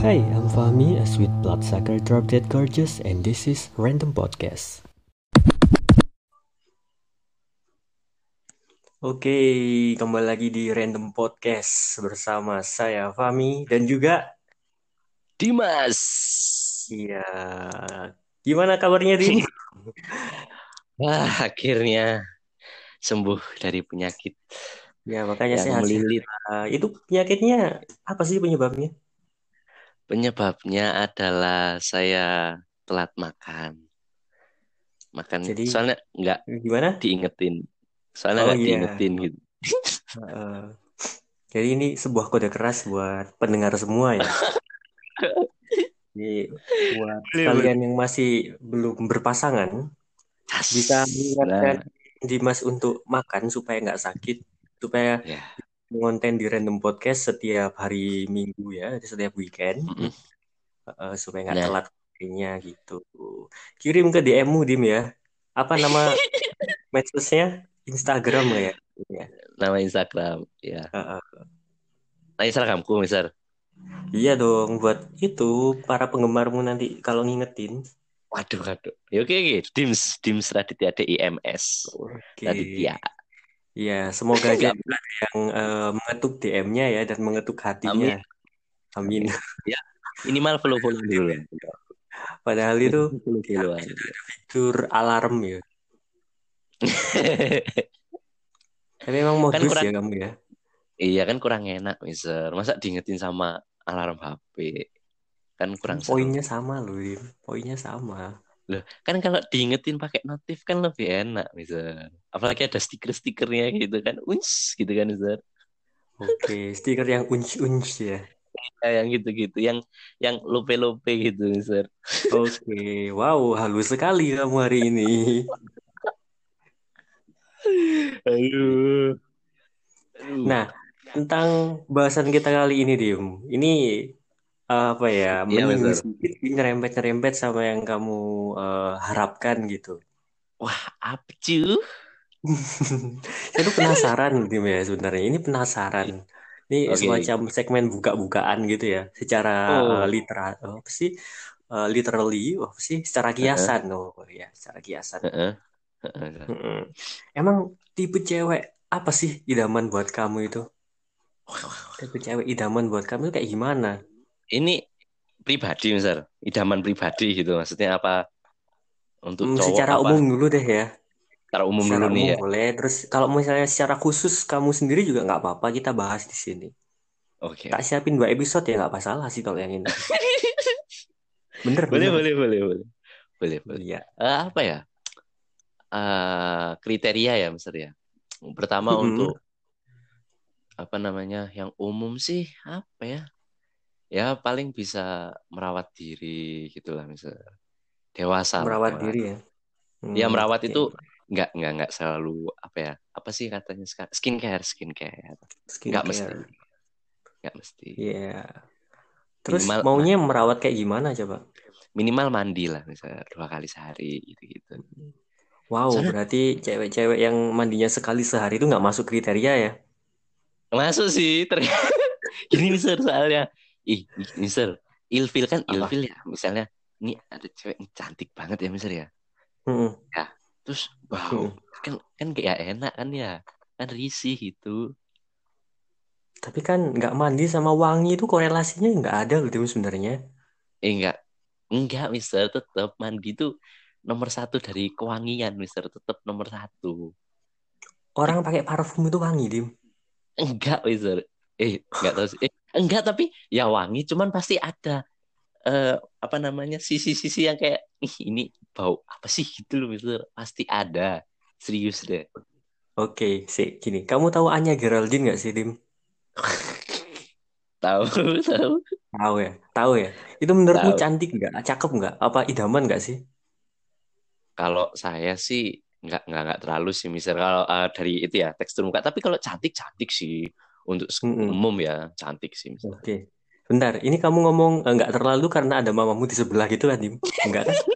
Hi, I'm Fahmi, a sweet bloodsucker drop dead gorgeous, and this is Random Podcast. Oke, kembali lagi di Random Podcast bersama saya Fahmi dan juga Dimas. Iya, gimana kabarnya Dim? Wah, akhirnya sembuh dari penyakit Ya makanya yang sehat. melilit. Uh, itu penyakitnya apa sih penyebabnya? Penyebabnya adalah saya telat makan. Makan Jadi- soalnya nggak Gimana? diingetin. Soalnya Oh, nggak iya. diingetin gitu. Uh, jadi ini sebuah kode keras buat pendengar semua ya. Jadi buat kalian yang masih belum berpasangan bisa mengingatkan Dimas untuk makan supaya nggak sakit, supaya Ya. Konten di random podcast setiap hari Minggu ya, setiap weekend, Mm-mm. Uh, supaya nggak Nah. telat kayaknya gitu. Kirim ke DM-mu Dim ya. Apa nama medsosnya? Instagram ya? Ya. Nama Instagram. Ya. Uh, uh. Nah, Instagramku, misal. Iya dong, buat itu para penggemarmu nanti kalau ngingetin. Waduh, waduh. Ya, oke, oke. Dims, Dims Raditya DIMS. Oke. Raditya. Iya, semoga aja ada yang eh, mengetuk DM-nya ya dan mengetuk hatinya. Amin. Minimal follow-follow dulu. Padahal itu fitur alarm ya. Tapi emang modus kurang- ya kamu ya. Iya kan kurang enak, Mister. Masa diingetin sama alarm HP? Kan kurang seru. Poinnya sama loh. Poinnya sama. Kan kalau diingetin pakai notif kan lebih enak, Mister. Apalagi ada stiker-stikernya gitu kan. Uns gitu kan, Mister. Oke, stiker yang unch-unch ya. Ya, yang gitu-gitu, yang yang lope-lope gitu, Mister. Oke, wow, halus sekali kamu hari ini. Aduh. Aduh. Nah, tentang bahasan kita kali ini, Dim. Ini apa ya? Iya, betul. sedikit, nyerempet-nyerempet sama yang kamu eh, harapkan gitu. apa cuy? Saya tuh penasaran, Dim ya sebenarnya. Ini penasaran. Ini Oke. semacam segmen buka-bukaan gitu ya, secara Oh. eh, literal, apa sih? Eh, literally, apa sih? Secara kiasan, oh ya, secara kiasan. Heeh. Heeh. Mm-mm. Emang tipe cewek apa sih idaman buat kamu itu? Tipe cewek idaman buat kamu itu kayak gimana? Ini pribadi, Mister. Idaman pribadi gitu. Maksudnya apa? Untuk Hmm, cowok secara apa? umum dulu deh ya. Secara umum Secara dulu nih umum ya. boleh. Terus kalau misalnya secara khusus kamu sendiri juga nggak apa-apa kita bahas di sini. Oke. Tak siapin dua episode ya nggak masalah sih kalau yang ini. Bener, boleh, bener. boleh, boleh, boleh. Boleh, boleh. Iya. Eh, apa ya? Eh, kriteria ya, Mister ya. Pertama untuk apa namanya? Yang umum sih apa ya? Ya paling bisa merawat diri gitulah, Mister. Dewasa lah, Merawat dewasa. diri ya. Hmm, Ya merawat oke. itu nggak nggak nggak selalu apa ya? Apa sih katanya sekarang? Skincare, skincare. Nggak mesti. Nggak mesti. Iya. Terus Minimal- maunya merawat kayak gimana coba? Minimal mandi lah, misalnya dua kali sehari gitu-gitu. Wow, Soalnya- berarti cewek-cewek yang mandinya sekali sehari itu nggak masuk kriteria ya? Masuk sih ternyata. Gini mister soalnya. Ih, mister, ilfil kan Apa? ilfil ya. Misalnya, ini ada cewek yang cantik banget ya mister ya. Mm-mm. Terus, wow, Hmm. kan kan kayak enak kan ya. Kan risih gitu. Tapi kan nggak mandi sama wangi itu korelasinya nggak ada loh Dim, sebenarnya. Eh enggak, enggak mister, tetap mandi tuh nomor satu dari kewangian mister, tetap nomor satu. Orang pakai parfum itu wangi, Dim. Enggak mister. Eh, enggak tahu sih. Eh, enggak tapi ya wangi, cuman pasti ada eh apa namanya sisi-sisi yang kayak ih ini bau apa sih gitu loh mister. Pasti ada. Serius deh. Oke, sih, gini. Kamu tahu Anya Geraldine nggak sih, Dim? Tahu, tahu. Tahu ya? Tahu ya? Itu menurutmu Tahu. cantik nggak? Cakep nggak? Apa idaman nggak sih? Kalau saya sih nggak nggak nggak terlalu sih mister kalau eh, dari itu ya tekstur muka. Tapi kalau cantik cantik sih untuk Mm-mm. umum ya cantik sih mister. Oke. Bentar, ini kamu ngomong eh, nggak terlalu karena ada mamamu di sebelah gitu kan, Dim? Enggak kan?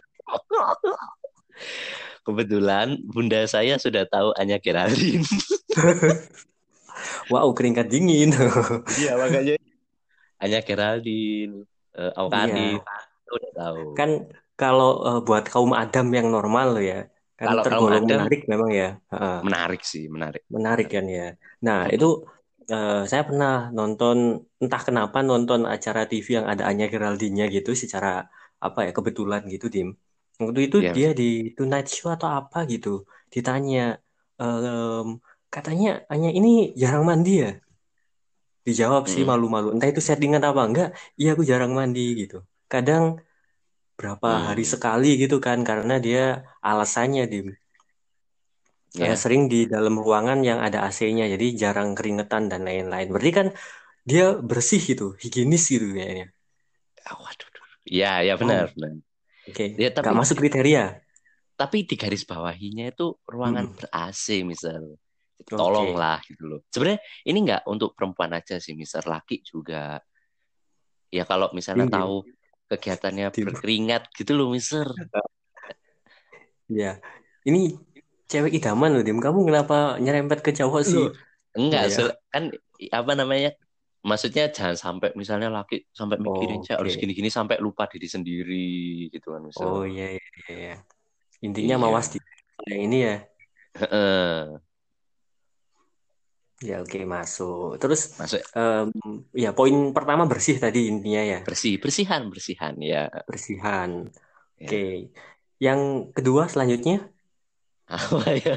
Kebetulan bunda saya sudah tahu Anya Geraldine. Wow, keringat dingin. Iya makanya. Anya Geraldine. uh, Awkari Iya. udah tahu Kan kalau eh, buat kaum Adam yang normal ya, kan Kalau tergolong Adam- menarik memang ya. Heeh. menarik sih menarik Menarik kan ya. Nah, itu eh, saya pernah nonton entah kenapa nonton acara TV yang ada Anya Geraldine gitu secara apa ya kebetulan gitu Dim. Waktu itu Iya, dia di Tonight Show atau apa gitu ditanya em, katanya Anya ini jarang mandi ya? Dijawab sih Mm-mm. malu-malu. Entah itu settingan apa enggak. Iya aku jarang mandi gitu. Kadang berapa hari Hmm. sekali gitu kan karena dia alasannya Dim. Ya. Sering di dalam ruangan yang ada AC-nya jadi jarang keringetan dan lain-lain. Berarti kan dia bersih gitu, higienis gitu kayaknya. Ah, waduh ya ya benar benar Oke, Ya, tapi- nggak masuk kriteria. tapi di garis bawahinya itu ruangan Mm-mm. ber AC misal tolonglah gitu loh sebenarnya ini nggak untuk perempuan aja sih misal laki juga ya kalau misalnya Dim. tahu kegiatannya berkeringat gitu loh mister Ya, ini cewek idaman loh, Dim. Kamu kenapa nyerempet ke cowok sih? Loh, enggak Iya. se- kan apa namanya maksudnya jangan sampai misalnya laki sampai mikirin Oke. "Cek, harus gini-gini sampai lupa diri sendiri gitu kan misal Oh iya, iya, iya. Intinya Iya. mawas di yang ini ya. Heeh. Ya oke masuk. Terus masuk em, ya poin pertama bersih tadi intinya ya, bersih bersihan bersihan ya bersihan. Ya. Oke. Yang kedua selanjutnya, apa ya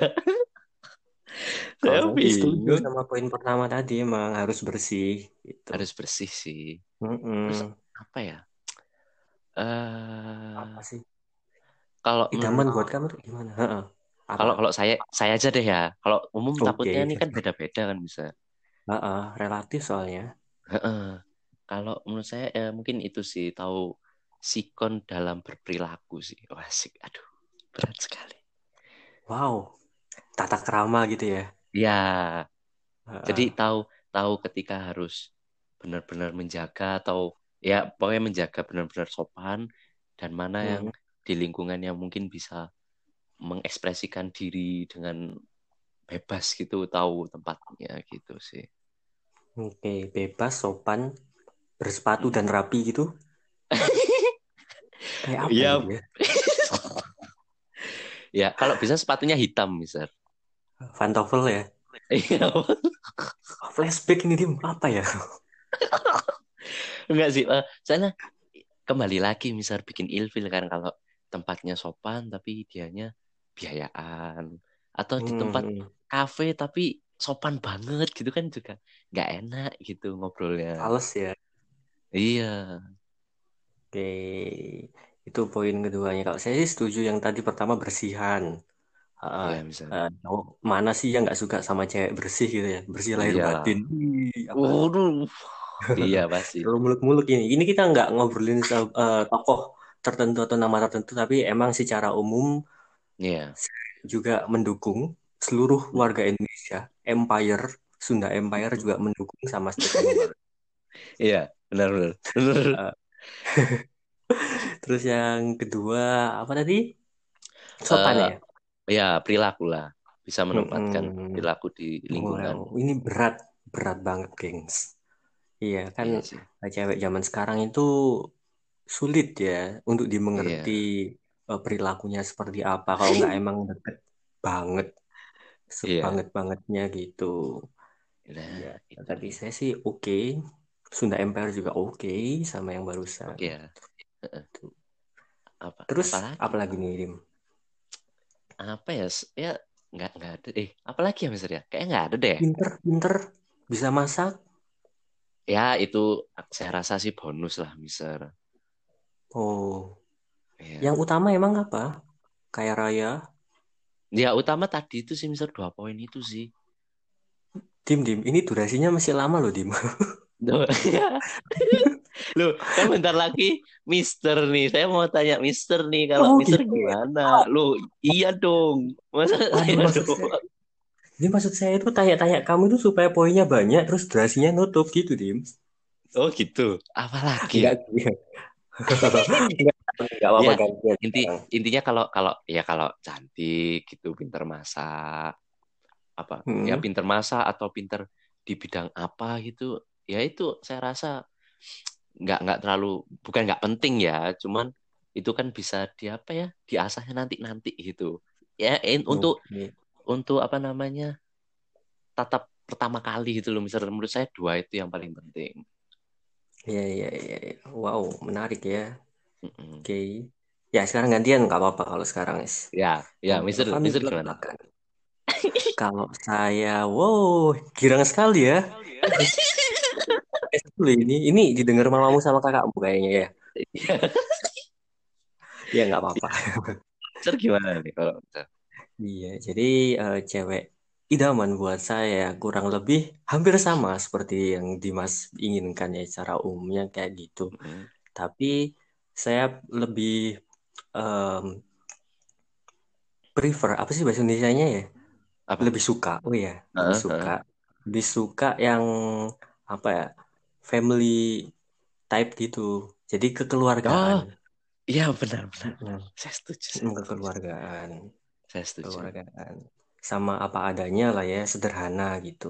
saya sih setuju sama poin pertama tadi emang harus bersih gitu. harus bersih sih Mm-mm. Terus- apa ya eh Apa sih? kalau Idaman buat kamu gimana? Kalau kalau saya saya aja deh ya kalau umum Oke. takutnya ini kan beda-beda kan bisa Heeh, relatif soalnya. Heeh. kalau menurut saya ya mungkin itu sih tahu sikon dalam berperilaku sih Wah, asik aduh berat sekali Wow, tata krama gitu ya. ya Heeh. jadi tahu tahu ketika harus benar-benar menjaga atau ya pokoknya menjaga benar-benar sopan dan mana Hmm. yang di lingkungan yang mungkin bisa mengekspresikan diri dengan bebas gitu tahu tempatnya gitu sih Oke, bebas, sopan, bersepatu dan rapi gitu. Kayak apa Iya. gitu ya? Ya kalau bisa sepatunya hitam misal Pantofel ya. Iya. Flashback ini Dim, apa ya? enggak sih eh, soalnya kembali lagi misal bikin ilfil kan kalau tempatnya sopan tapi dianya biayaan atau di tempat Hmm, kafe tapi sopan banget gitu kan juga nggak enak gitu ngobrolnya Males ya. iya Oke, itu poin keduanya. Kalau saya sih setuju yang tadi pertama bersihan. Misalnya. Eh, cowok mana sih yang nggak suka sama cewek bersih gitu ya? Bersih lahir Iya. batin. Waduh. Iya pasti. Kalau muluk-muluk ini, ini kita nggak ngobrolin eh, tokoh tertentu atau nama tertentu, tapi emang secara umum iya. juga mendukung seluruh warga Indonesia, Empire, Sunda Empire juga mendukung sama iya benar benar benar Terus yang kedua apa tadi? Sopan Eh, ya. ya perilaku lah bisa menempatkan Mm-mm. perilaku di lingkungan Wow, ini berat, berat banget, gengs. Iya kan, Iya cewek zaman sekarang itu sulit ya untuk dimengerti Iya. eh, perilakunya seperti apa. Kalau nggak emang deket banget, Iya. sebanget-bangetnya gitu. Nah, Ya, tadi saya sih oke. Sunda Empire juga oke sama yang barusan. Oke ya. Heeh. Apa? Terus apalagi? apalagi nih, Dim? Apa ya? Ya nggak nggak ada. Eh, apalagi ya Mister ya? Kayaknya nggak ada deh. Pinter, pinter, bisa masak. Ya itu saya rasa sih bonus lah Mister. Oh, Ya. yang utama emang apa? Kaya raya. Ya utama tadi itu sih Mister dua poin itu sih. Dim, Dim, ini durasinya masih lama loh, Dim. Ya. Loh, kan bentar lagi Mister nih. Saya mau tanya Mister nih kalau Oh, Mister gitu ya? gimana? Loh, iya dong. Masa Aduh, saya maksud doang? saya, ini maksud saya itu tanya-tanya kamu itu supaya poinnya banyak, terus durasinya nutup gitu, Dim. Oh gitu. Apalagi ya? Enggak, enggak, enggak apa-apa Ya, gantian Inti intinya kalau kalau ya kalau cantik gitu, pinter masak, apa ya Hmm. pinter masak atau pinter di bidang apa gitu, ya itu saya rasa nggak nggak terlalu bukan nggak penting ya cuman itu kan bisa di apa ya diasahnya nanti nanti gitu ya in, untuk Oke. untuk apa namanya tatap pertama kali gitu loh misalnya menurut saya dua itu yang paling penting Iya, iya, iya. iya. Wow, menarik ya. Mm-mm. Oke. Ya, sekarang gantian nggak apa-apa kalau sekarang, Is. ya ya mister kami mister gimana. Kalau saya, wow, girang sekali ya. Dulu ini, ini didengar mamamu sama kakakmu kayaknya ya. Ya, nggak apa-apa. mister gimana nih kalau Iya, jadi eh, cewek idaman buat saya kurang lebih hampir sama seperti yang Dimas inginkan ya secara umumnya kayak gitu. Mm-mm. Tapi saya lebih em, prefer apa sih bahasa Indonesianya ya? apa Lebih suka. Oh iya, lebih Heeh, suka. Lebih suka yang apa ya? Family type gitu. Jadi oh kekeluargaan. iya benar benar Mm, saya setuju saya kekeluargaan. saya setuju Kekeluargaan. Sama apa adanya lah ya, sederhana gitu.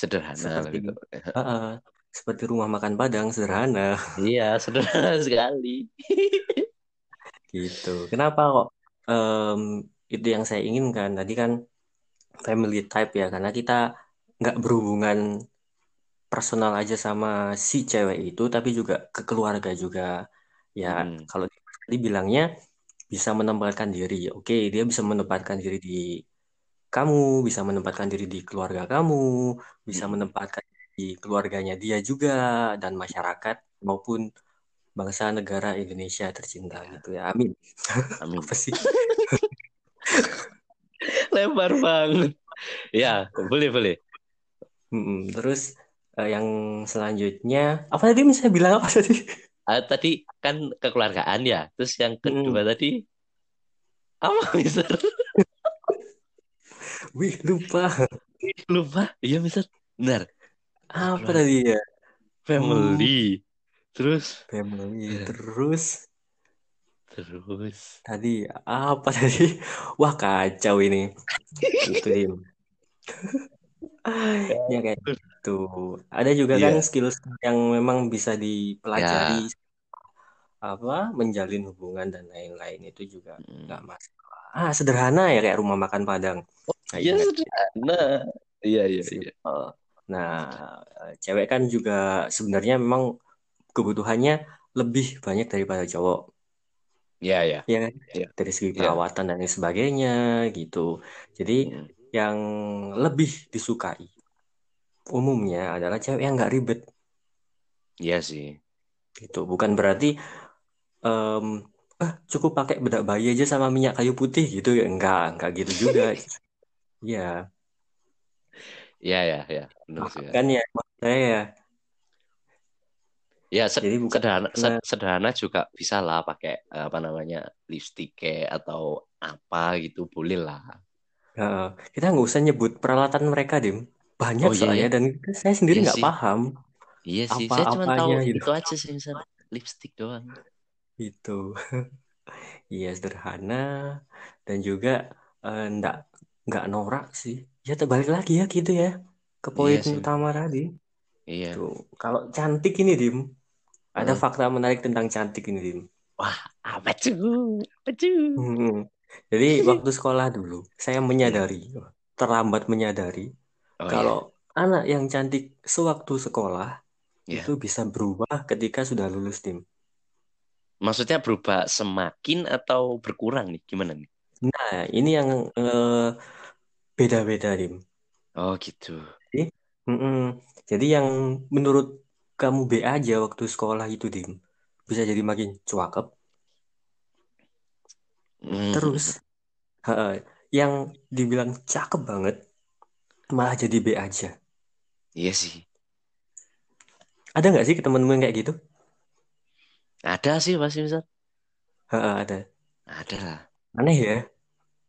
sederhana Seperti gitu Heeh, seperti rumah makan Padang sederhana iya sederhana sekali gitu. Kenapa kok em, itu yang saya inginkan tadi kan family type ya karena kita nggak berhubungan personal aja sama si cewek itu tapi juga ke keluarga juga. Ya Mm-mm. kalau tadi bilangnya bisa menempatkan diri. Oke dia bisa menempatkan diri di kamu bisa menempatkan diri di keluarga kamu bisa Mm-mm. menempatkan di keluarganya dia juga dan masyarakat maupun bangsa negara Indonesia tercinta gitu ya. Amin. Amin. Apa sih? Lebar banget. Ya boleh boleh. Mm-mm. terus eh, yang selanjutnya apa tadi saya bilang apa tadi? Ah, tadi kan kekeluargaan ya terus yang kedua Mm-mm. tadi? Apa mister? Wih lupa. Lupa? Iya mister. Benar. Apa tadi ya? Hmm. Family terus? Family terus? Terus? Tadi apa tadi? Wah kacau ini. Itu ya kayak gitu. Ada juga kan iya. skill yang memang bisa ya. dipelajari apa menjalin hubungan dan lain-lain. Itu juga nggak Mm. masalah. Ah sederhana ya kayak rumah makan Padang. Nah iya sederhana. Iya iya iya. Nah eh, cewek kan juga sebenarnya memang kebutuhannya lebih banyak daripada cowok. Iya iya. Ya iya. Dari segi iya. perawatan dan lain sebagainya gitu. Jadi Mm. yang lebih disukai umumnya adalah cewek yang nggak ribet. Iya sih. Gitu. Bukan berarti em, ah cukup pakai bedak bayi aja sama minyak kayu putih gitu. Ya enggak enggak gitu juga. Ya iya iya iya. Benar sih ya kan ya saya ya. Ya se- jadi bukan sederhana se- sederhana juga bisa lah pakai eh, apa namanya lipstick kayak atau apa gitu boleh lah. Eh, kita nggak usah nyebut peralatan mereka dim banyak oh iya soalnya ya dan saya sendiri iya nggak sih. paham iya sih saya cuma tahu gitu. itu aja sih misal lipstick doang. Itu iya sederhana. Dan juga eh, nggak nggak norak sih. Ya terbalik lagi ya gitu ya. Ke iya poin sih. utama tadi. Iya. Tuh kalau cantik ini dim. Ada Heeh. fakta menarik tentang cantik ini dim. Wah apa cuy apa cuy Hmm. jadi waktu sekolah dulu saya Iya. menyadari terlambat menyadari oh iya. kalau anak yang cantik sewaktu sekolah iya. itu bisa berubah ketika sudah lulus dim maksudnya berubah semakin atau berkurang nih? Gimana nih? Nah ini yang eh, beda-beda dim oh gitu. Jadi, mm-mm. Jadi yang menurut kamu B aja waktu sekolah itu, Dim, bisa jadi makin cuakep. Hmm. Terus, yang dibilang cakep banget, malah jadi B aja. iya sih Ada nggak sih temen-temen yang kayak gitu? ada sih pasti misal ada. ada lah Aneh ya?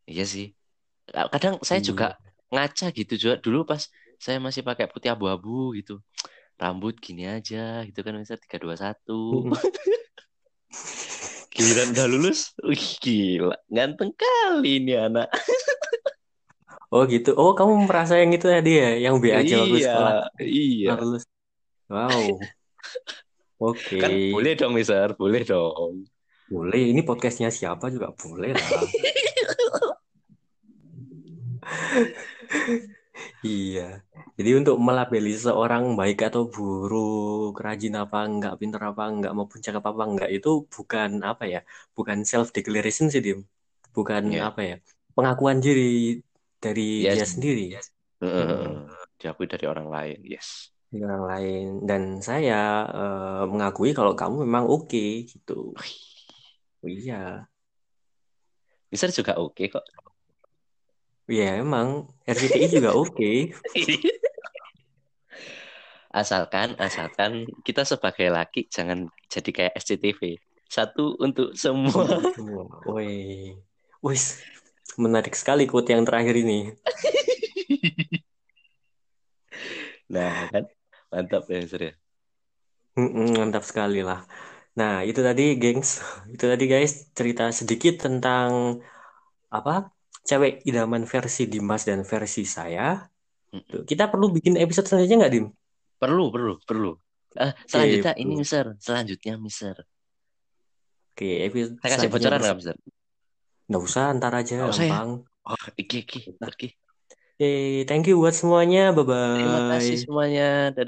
iya sih kadang saya juga Iya. ngaca gitu juga dulu pas saya masih pakai putih abu-abu gitu rambut gini aja gitu kan misal 321 Mm-mm. giliran udah lulus wih gila ganteng kali ini anak Oh gitu. Oh kamu merasa yang itu tadi ya, yang B aja waktu iya sekolah iya lulus. Wow. Oke, Kan boleh dong, Mister. Boleh dong. boleh. Ini podcastnya siapa juga boleh lah. Iya. Jadi untuk melabeli seorang baik atau buruk, rajin apa enggak, pinter apa enggak, maupun cakep apa enggak itu bukan apa ya, bukan self declaration sih Dim. Bukan Ya, apa ya, pengakuan diri dari yes. dia sendiri. Mm-mm. Diakui dari orang lain. Yes. Dari orang lain. Dan saya eh, mengakui kalau kamu memang oke gitu. Oh, iya. Mister juga oke kok. Iya emang RCTI juga oke. Asalkan, asalkan kita sebagai laki jangan jadi kayak SCTV. Satu untuk semua. Semua. Woi. Wis, menarik sekali quote yang terakhir ini. Nah, kan mantap ya, Mister ya. Mm-mm, mantap sekali lah. Nah, itu tadi, gengs. Itu tadi, guys, cerita sedikit tentang apa? Cewek idaman versi Dimas dan versi saya. Tuh, kita perlu bikin episode selanjutnya nggak, Dim? Perlu, perlu, perlu. Oke, selanjutnya ini, perlu. Mister. Selanjutnya, Mister. Oke, episode Saya kasih bocoran nggak, Mister? Nggak usah, ntar aja, Nggak usah ya? gampang. Oh, iki, iki. Oke. Oke, thank you buat semuanya. Terima kasih Bye-bye. semuanya. Dadah.